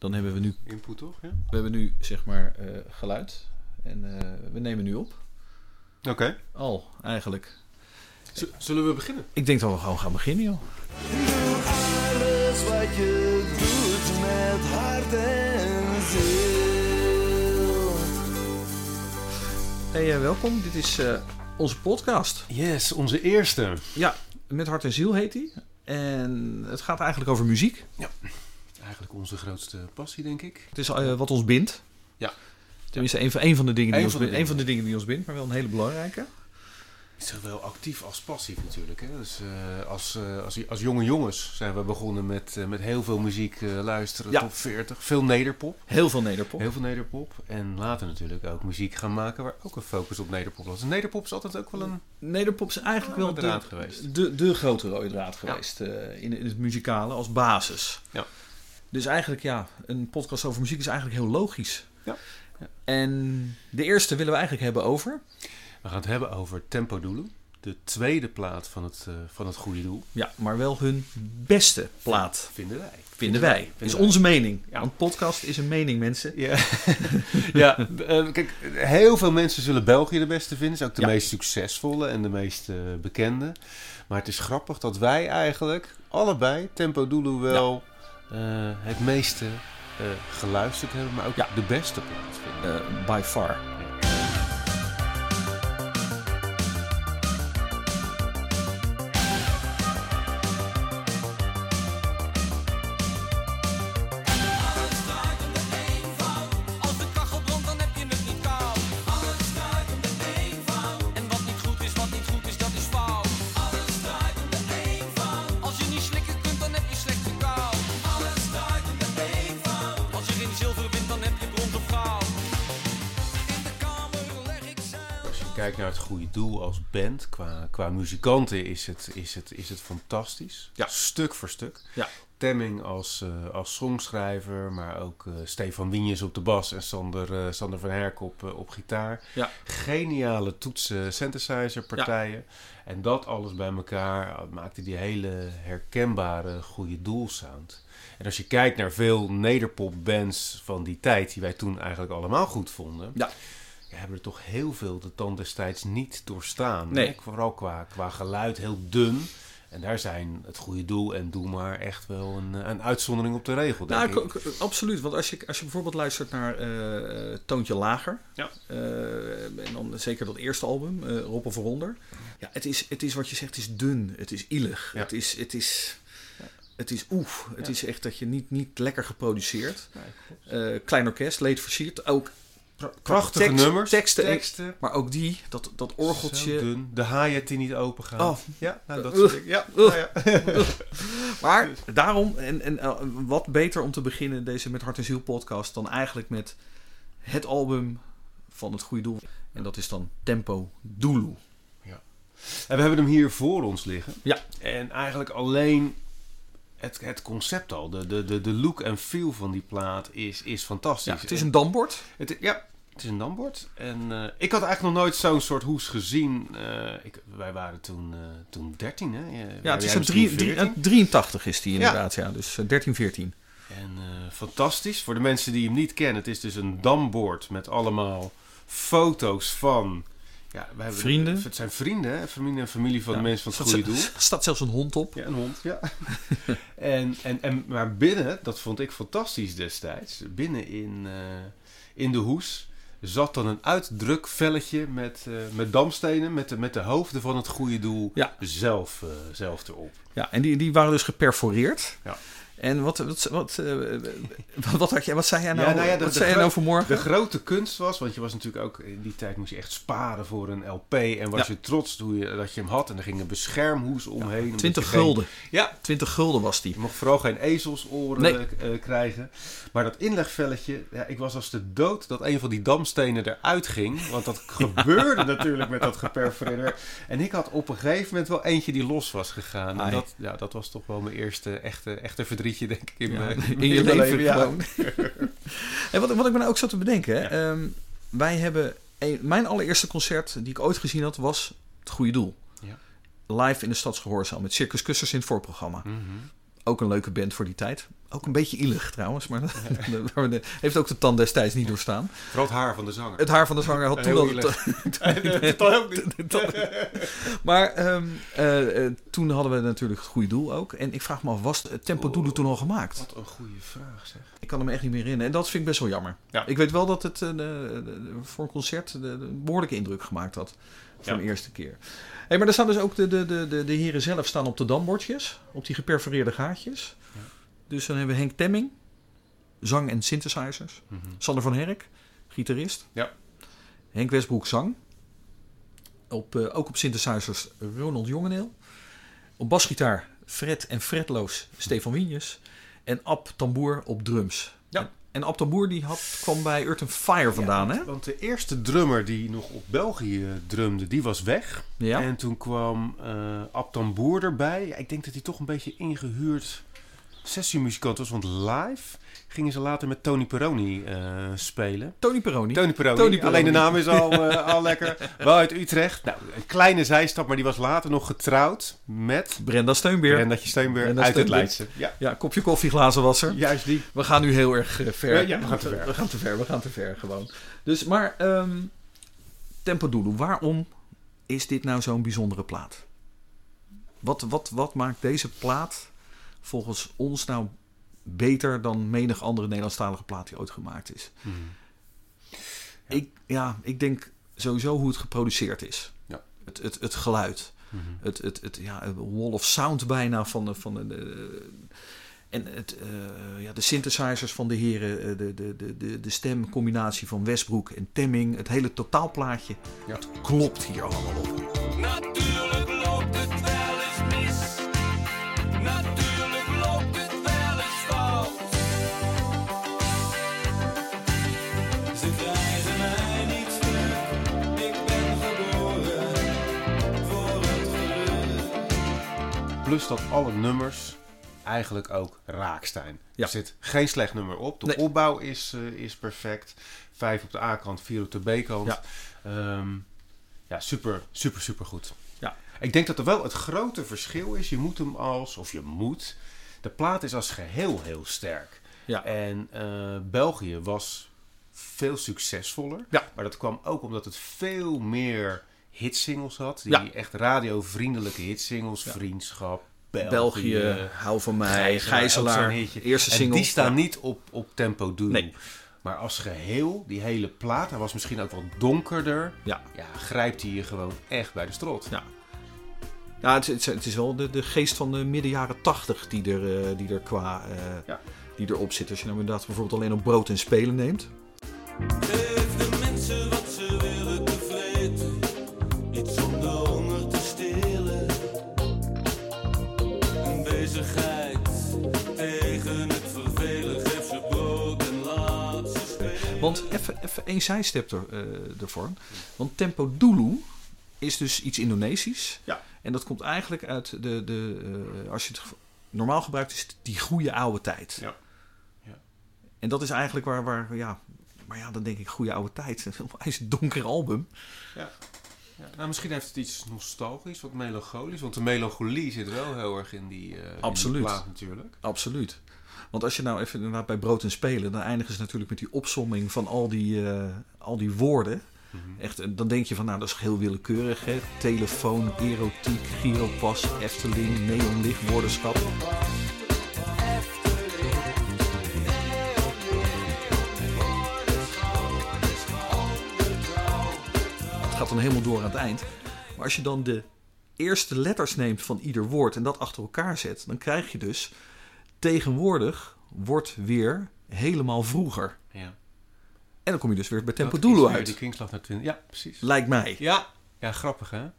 Dan hebben we nu, Input toch? Ja? we hebben nu zeg maar eh, geluid. En eh, we nemen nu op. Oké. Al, eigenlijk. Z- Zullen we beginnen? Ik denk dat we gewoon gaan beginnen, joh. Alles wat je doet met hart en ziel. Hey, eh, welkom. Dit is eh, onze podcast. Yes, onze eerste. Ja, met hart en ziel heet die. En het gaat eigenlijk over muziek. Eigenlijk onze grootste passie, denk ik. Het is eh, wat ons bindt. Ja. Tenminste, een van, een van de dingen die Eén ons van de bindt. Een van de dingen. die ons bindt, maar wel een hele belangrijke. Zowel actief als passief natuurlijk. Hè? Dus, eh, als, eh, als, als jonge jongens zijn we begonnen met, met heel veel muziek luisteren. Ja. Top 40. Veel nederpop. Heel veel nederpop. Heel veel nederpop. En later natuurlijk ook muziek gaan maken waar ook een focus op nederpop was. Nederpop is altijd ook wel een... Nederpop is eigenlijk wel de, draad geweest. De, de grote rode draad geweest in, in het muzikale als basis. Ja. Dus eigenlijk ja, een podcast over muziek is eigenlijk heel logisch. Ja. En de eerste willen we eigenlijk hebben over. We gaan het hebben over Tempo Dulu. De tweede plaat van het, eh, van het goede doel. Ja, maar wel hun beste plaat, Vinden wij. vinden wij. is wij. onze mening. Ja. Want podcast is een mening, mensen. Ja, ja eh, kijk, heel veel mensen zullen België de beste vinden. Het is ook de Ja. meest succesvolle en de meest eh, bekende. Maar het is grappig dat wij eigenlijk allebei Tempo Dulu wel het meeste eh, geluisterd hebben, maar ook Ja. de beste plaat vinden. Eh, by far. Kijkt naar het goede doel als band, qua, qua muzikanten, is het, is, het, is het fantastisch. Ja. Stuk voor stuk. Ja. Temming als, eh, als songschrijver, maar ook eh, Stefan Wienjes op de bas en Sander, eh, Sander van Herk op, op gitaar. Ja. Geniale toetsen, synthesizer partijen. En dat alles bij elkaar maakte die hele herkenbare goede doelsound. En als je kijkt naar veel nederpopbands van die tijd, die wij toen eigenlijk allemaal goed vonden, Ja. Hebben er toch heel veel de tand destijds niet doorstaan. Nee. hè? Vooral qua, qua geluid heel dun. En daar zijn het goede doel en doe maar echt wel een, een uitzondering op de regel, denk Nou, ik. k- absoluut. Want als je, als je bijvoorbeeld luistert naar eh, Toontje Lager. Ja. eh, en dan zeker dat eerste album, eh Rob of Eronder. Ja, het is, het is wat je zegt, het is dun. Het is ielig. Ja. Het is... Het is het is oef. Het Ja. is echt dat je niet, niet lekker geproduceerd. Nee. Eh, klein orkest, leed versierd. Ook Prachtige tekst- nummers, teksten. teksten. Maar ook die, dat, dat orgeltje. dun. De haaiet die niet open gaat. Oh. Ja, nou, dat soort dingen. Ja, nou ja. Maar daarom, en, en eh, wat beter om te beginnen deze Met Hart en Ziel podcast dan eigenlijk met het album van het goede doel. En dat is dan Tempo Dulu. En we hebben hem hier voor ons liggen. Ja. En eigenlijk alleen het, het concept al, de, de, de, de look en feel van die plaat is, is fantastisch. Ja, het is En- een dambord. Het, ja, het is een dambord. En eh, ik had eigenlijk nog nooit zo'n soort hoes gezien. Eh, ik, wij waren toen, eh, toen 13, hè? Ja, het is een drie, drie, 14. eh, 83 is die inderdaad. Ja, dus eh, 13, 14. En fantastisch. Voor de mensen die hem niet kennen, het is dus een dambord met allemaal foto's van. Ja, wij hebben, Vrienden. Het zijn vrienden, hè? Familie en familie van Ja. de mensen van het goede doel. Er staat zelfs een hond op. Ja, een hond, ja. en, en, en, maar binnen, dat vond ik fantastisch destijds, binnen in, in de hoes zat dan een uitdrukvelletje met, eh, met damstenen, met de, met de hoofden van het goede doel Ja. zelf, eh, zelf erop. Ja, en die, die waren dus geperforeerd. Ja. En wat, wat, wat, eh, wat, had jij, wat zei jij nou, Ja, nou ja, de- wat zei jij nou vanmorgen? De grote kunst was, want je was natuurlijk ook in die tijd moest je echt sparen voor een LP en was Ja. je trots hoe je, dat je hem had en er ging een beschermhoes omheen. omdat 20 je geen- gulden. Ja, 20 gulden was die. Je mocht vooral geen ezelsoren Nee. eh, krijgen. Maar dat inlegvelletje, ja, ik was als de dood dat een van die damstenen eruit ging. Want dat gebeurde natuurlijk met dat geperforeerde. En ik had op een gegeven moment wel eentje die los was gegaan. En dat, ja, dat was toch wel mijn eerste echte, echte verdrietje, denk ik, in, Ja, mijn, in je leven ja. gewoon. en wat, wat ik me nou ook zat te bedenken. ehm, wij hebben... een- mijn allereerste concert die ik ooit gezien had was Het Goede Doel. Ja. Live in de Stadsgehoorzaal met Circus Kussers in het voorprogramma. Mhm. Ook een leuke band voor die tijd. Ook een beetje ielig trouwens, maar dat heeft ook de tand destijds niet doorstaan. Vooral het haar van de zanger. Het haar van de zanger had toen al... ook niet. Maar ehm, eh, eh, toen hadden we natuurlijk het goede doel ook. En ik vraag me af, was het Tempo Doelen toen al gemaakt? Wat een goede vraag zeg. Ik kan hem echt niet meer herinneren. En dat vind ik best wel jammer. Ja. Ik weet wel dat het eh, de- de- voor een concert de, de behoorlijke indruk gemaakt had. Voor Ja. de eerste keer. Hey, maar er staan dus ook de, de, de, de, de heren zelf staan op de dambordjes. Op die geperforeerde gaatjes. Ja. Dus dan hebben we Henk Temming. Zang en synthesizers. Mhm. Sander van Herk. Gitarist. Ja. Henk Westbroek zang. Op, eh, ook op synthesizers Ronald Jongeneel. Op basgitaar Fred en Fredloos Stefan Wienjes. En Ab Tamboer op drums. En, en Ab Tamboer die had, kwam bij Earth and Fire vandaan, Ja, hè? want, de eerste drummer die nog op België drumde, die was weg. Ja. En toen kwam Ab Tamboer erbij. Ja, ik denk dat hij toch een beetje ingehuurd sessiemuzikant was. Want live gingen ze later met Tony Peroni eh, spelen. Tony Peroni. Tony Peroni. Tony Peroni. Alleen de naam is al, eh, al lekker. Wel uit Utrecht. Nou, een kleine zijstap, maar die was later nog getrouwd met Brenda Steunbeer. Brenda uit het Steunbeer. Leidse. Ja, Ja, kopje koffie, glazen wasser. juist die. We gaan nu heel erg eh, ver. Ja, ja, we gaan te ver. We gaan te ver, we gaan te ver gewoon. Dus, maar ehm Tempo Doodle, waarom is dit nou zo'n bijzondere plaat? Wat, wat, wat maakt deze plaat volgens ons nou beter dan menig andere Nederlandstalige plaat die ooit gemaakt is? Mhm. Ik, ja, ik denk sowieso hoe het geproduceerd is. Ja. Het, het, het geluid. Mhm. Het, het, het, ja, een wall of sound bijna van de. Van de, de- en het, eh, ja, de synthesizers van de heren, eh, de, de, de, de, de stemcombinatie van Westbroek en Temming, het hele totaalplaatje. Ja. Het klopt hier allemaal op. Plus dat alle nummers eigenlijk ook raak zijn. Ja. Er zit geen slecht nummer op. De Nee. opbouw is, eh, is perfect. Vijf op de A-kant, vier op de B-kant. Ja. Ja. ja, super, super, super goed. Ja. Ik denk dat er wel het grote verschil is. Je moet hem als, of je moet. De plaat is als geheel heel sterk. Ja. En eh, België was veel succesvoller. Ja. Maar dat kwam ook omdat het veel meer hitsingles had. Die Ja. echt radiovriendelijke hitsingles. Ja. Vriendschap, België. België, hou van mij, Gijzelaar, eerste en single. die staan Ja. niet op, op tempo doen. Nee. Maar als geheel, die hele plaat, hij was misschien ook wat donkerder. Ja. Ja, grijpt hij je gewoon echt bij de strot. Ja. Ja, het, is- het is wel de, de geest van de midden jaren tachtig die er, eh, die er qua eh, Ja. die erop zit. Als je nou inderdaad bijvoorbeeld alleen op brood en spelen neemt. Geef Want even, even één zijstep er, eh, ervoor. Want Tempo Dulu is dus iets Indonesisch. Ja. En dat komt eigenlijk uit de, de eh, als je het normaal gebruikt, is het die goede oude tijd. Ja. Ja. En dat is eigenlijk waar, waar ja, maar ja, dan denk ik goede oude tijd. Een is een donker album. Ja. Ja, nou, misschien heeft het iets nostalgisch, wat melancholisch. Want de melancholie zit wel heel erg in die, in die Absoluut. plaat natuurlijk. Absoluut. Want als je nou even inderdaad bij brood en spelen, dan eindigen ze natuurlijk met die opsomming van al die, eh, al die woorden. Mhm. Echt, eh, dan denk je van, nou, dat is heel willekeurig, hè? Telefoon, erotiek, gyropas, Efteling, neonlicht, woordenschap. Het gaat dan helemaal door aan het eind. Maar als je dan de eerste letters neemt van ieder woord en dat achter elkaar zet, dan krijg je dus tegenwoordig wordt weer helemaal vroeger. Ja. En dan kom je dus weer bij Tempo weer uit. Die naar 20. Ja, precies. Lijkt mij. Ja. ja, grappig hè?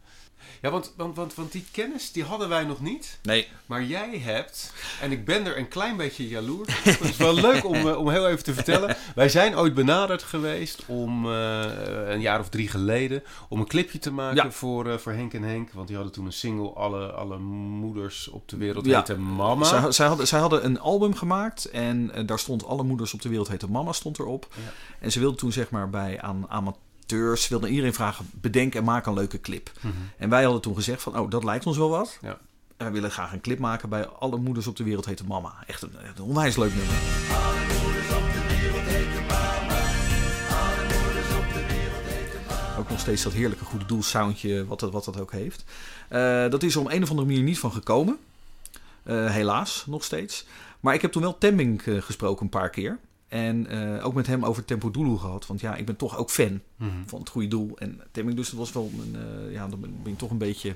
Ja, want, want, want, want die kennis die hadden wij nog niet. Nee. Maar jij hebt, en ik ben er een klein beetje jaloers. Het is wel leuk om, eh, om heel even te vertellen. Wij zijn ooit benaderd geweest om eh, een jaar of drie geleden om een clipje te maken Ja. voor, eh, voor Henk en Henk. Want die hadden toen een single, alle, alle moeders op de wereld Ja. heten Mama. Zij, zij, hadden, zij hadden een album gemaakt en daar stond Alle Moeders op de Wereld Heten Mama stond erop. Ja. En ze wilden toen zeg maar bij aan amateurs, wilden iedereen vragen, bedenk en maak een leuke clip. Mhm. En wij hadden toen gezegd van, oh dat lijkt ons wel wat. Ja. wij willen graag een clip maken bij Alle Moeders op de Wereld Heten Mama. Echt een, echt een onwijs leuk nummer. Ook nog steeds dat heerlijke goede doel soundje, wat dat, wat dat ook heeft. Eh, dat is er om een of andere manier niet van gekomen. Eh, helaas, nog steeds. Maar ik heb toen wel Temming eh, gesproken een paar keer. En eh, ook met hem over Tempo Dulu gehad. Want ja, ik ben toch ook fan Mhm. van het goede doel. En Temming dus dat was wel een, eh, ja, dan ben ik toch een beetje,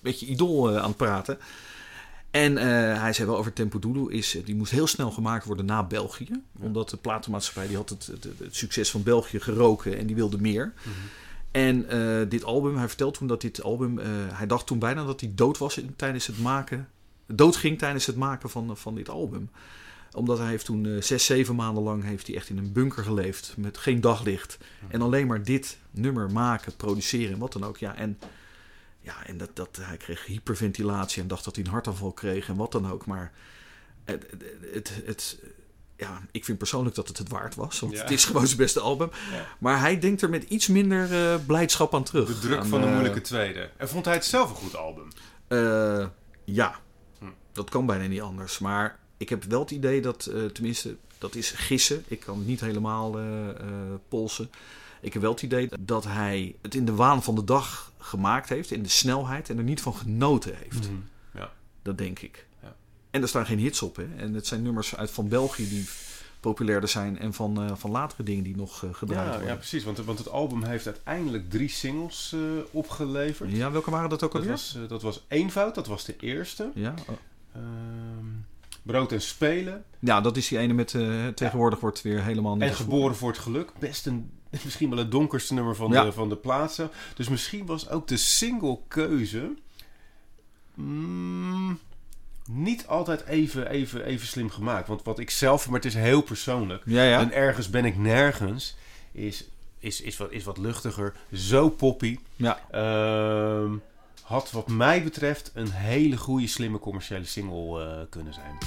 beetje idool eh, aan het praten. En hij zei wel over Tempo Dulu is, die moest heel snel gemaakt worden na België. Omdat de platenmaatschappij die had het, het, het succes van België geroken en die wilde meer. Mhm. En dit album, hij vertelt toen dat dit album, hij dacht toen bijna dat hij dood was in- tijdens het maken, dood ging tijdens het maken van, van dit album. Omdat hij heeft toen eh, zes, zeven maanden lang heeft hij echt in een bunker geleefd met geen daglicht. En alleen maar dit nummer maken, produceren en wat dan ook. Ja, en, ja, en dat, dat, hij kreeg hyperventilatie en dacht dat hij een hartaanval kreeg en wat dan ook. Maar het, het, het, ja, ik vind persoonlijk dat het het waard was. Want Ja. het is gewoon zijn beste album. Ja. Maar hij denkt er met iets minder eh, blijdschap aan terug. De druk Aan, van de eh, moeilijke tweede. En vond hij het zelf een goed album? ja, Hm. dat kan bijna niet anders. Maar ik heb wel het idee dat, eh, tenminste, dat is gissen. Ik kan het niet helemaal eh, eh, polsen. Ik heb wel het idee dat hij het in de waan van de dag gemaakt heeft, in de snelheid, en er niet van genoten heeft. Mhm. Ja. Dat denk ik. Ja. En er staan geen hits op. Hè? En het zijn nummers uit van België die populairder zijn en van, van latere dingen die nog gedraaid Ja, worden. ja, precies. Want, want het album heeft uiteindelijk drie singles opgeleverd. Ja, welke waren dat ook Dat alweer? was, eh, dat was Eenvoud, dat was de eerste. Ja, oh. Brood en Spelen. ja, dat is die ene met eh, tegenwoordig wordt weer helemaal En Geboren voor het Geluk. Best een, misschien wel het donkerste nummer van, Ja. de, van de plaatsen. Dus misschien was ook de singlekeuze mm, niet altijd even, even, even slim gemaakt. Want wat ik zelf, maar het is heel persoonlijk. Ja, ja. En ergens ben ik nergens. Is, is, is, wat, is wat luchtiger. Zo poppy. ja. Ehm, had wat mij betreft een hele goede, slimme commerciële single eh, kunnen zijn.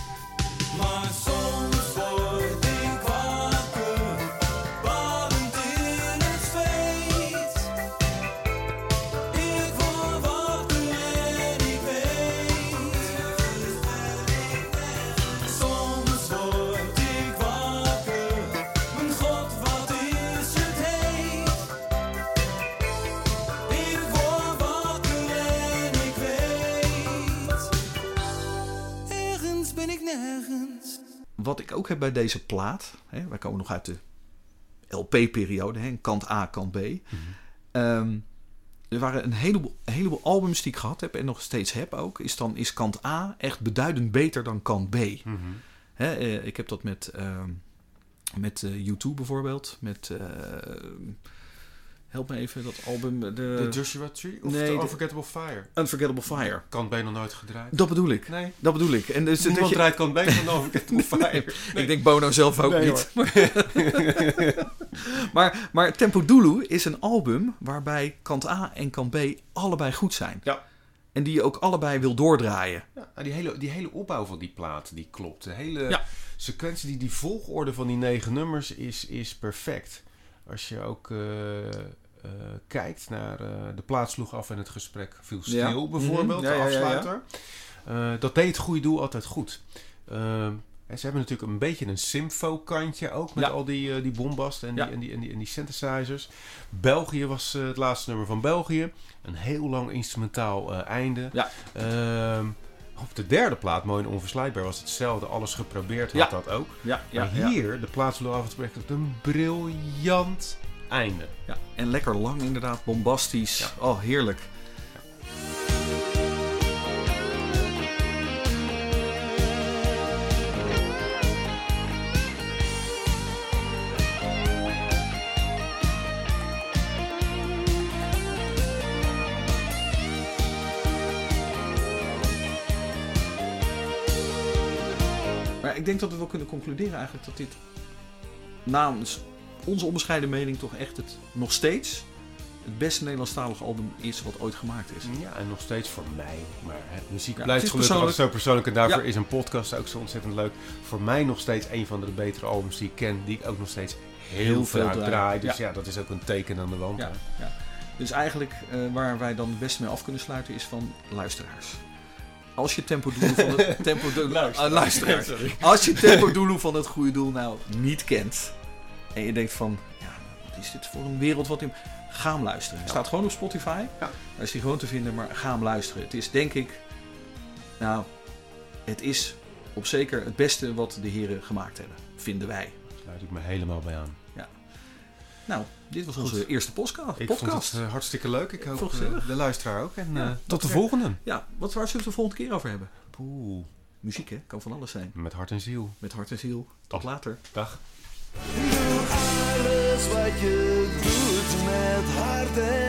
Ook heb bij deze plaat, hè, wij komen nog uit de LP-periode, hè, kant A, kant B. Ehm, er waren een heleboel, een heleboel albums die ik gehad heb en nog steeds heb ook. Is dan is kant A echt beduidend beter dan kant B. Hè, eh, ik heb dat met, ehm, met eh, U2 bijvoorbeeld. Met, eh, help me even, dat album. De, De Joshua Tree of nee, The de- Unforgettable Fire? Unforgettable Fire. Kant B nog nooit gedraaid? Dat bedoel ik. Nee. Dat bedoel ik. En dus, dat Niemand je- draait Kant B van Unforgettable Fire. Ik denk Bono zelf ook niet. maar, maar Tempo Dulu is een album waarbij kant A en kant B allebei goed zijn. Ja. En die je ook allebei wil doordraaien. Ja, nou, die, hele, die hele opbouw van die plaat, die klopt. De hele Ja. sequentie, die, die volgorde van die negen nummers is, is perfect. Als je ook eh, eh, kijkt naar eh, de plaat sloeg af en het gesprek viel stil, Ja. bijvoorbeeld, Mhm. Ja, de afsluiter. Dat deed het goede doel altijd goed. Ehm, en ze hebben natuurlijk een beetje een symfo-kantje ook met Ja. al die, die bombast en, Ja. die, en, die, en, die, en die synthesizers. België was het laatste nummer van België. Een heel lang instrumentaal einde. Ja. Ehm, op de derde plaat, Mooi en Onverslijtbaar, was hetzelfde. Alles geprobeerd had Ja. dat ook. Ja, ja, maar hier, de plaats van avondgesprek, een briljant einde. ja. En lekker lang inderdaad, bombastisch. Oh, heerlijk. Ik denk dat we wel kunnen concluderen eigenlijk dat dit namens onze onbescheiden mening toch echt het nog steeds het beste Nederlandstalige album is wat ooit gemaakt is. Ja, en nog steeds voor mij. Maar hè, muziek Ja, blijft gelukkig altijd zo persoonlijk. En daarvoor Ja. is een podcast ook zo ontzettend leuk. Voor mij nog steeds een van de betere albums die ik ken. Die ik ook nog steeds heel, Heel veel draai. draai. Dus Ja. ja. dat is ook een teken aan de wand. Ja. Dus eigenlijk eh, waar wij dan het beste mee af kunnen sluiten is van luisteraars. Als je Tempo Doelu van het Tempo Luisteraar. ah, luisteraar. Sorry. Als je Tempo Doelu van het goede doel nou niet kent en je denkt van, ja, wat is dit voor een wereld wat in... Ga hem luisteren. Hij staat gewoon op Spotify. Ja. Daar is hij gewoon te vinden, maar ga hem luisteren. Het is denk ik, nou, het is op zeker het beste wat de heren gemaakt hebben, vinden wij. Daar sluit ik me helemaal bij aan. Nou, dit was onze eerste podcast. Podcast. Eh, hartstikke leuk. Ik hoop eh, de luisteraar ook. En, eh, tot de volgende. Ja, wat, waar zullen we de volgende keer over hebben? Poeh. Muziek, hè? Kan van alles zijn. Met hart en ziel. Met hart en ziel. Tot, later. Dag. Alles wat je doet met hart en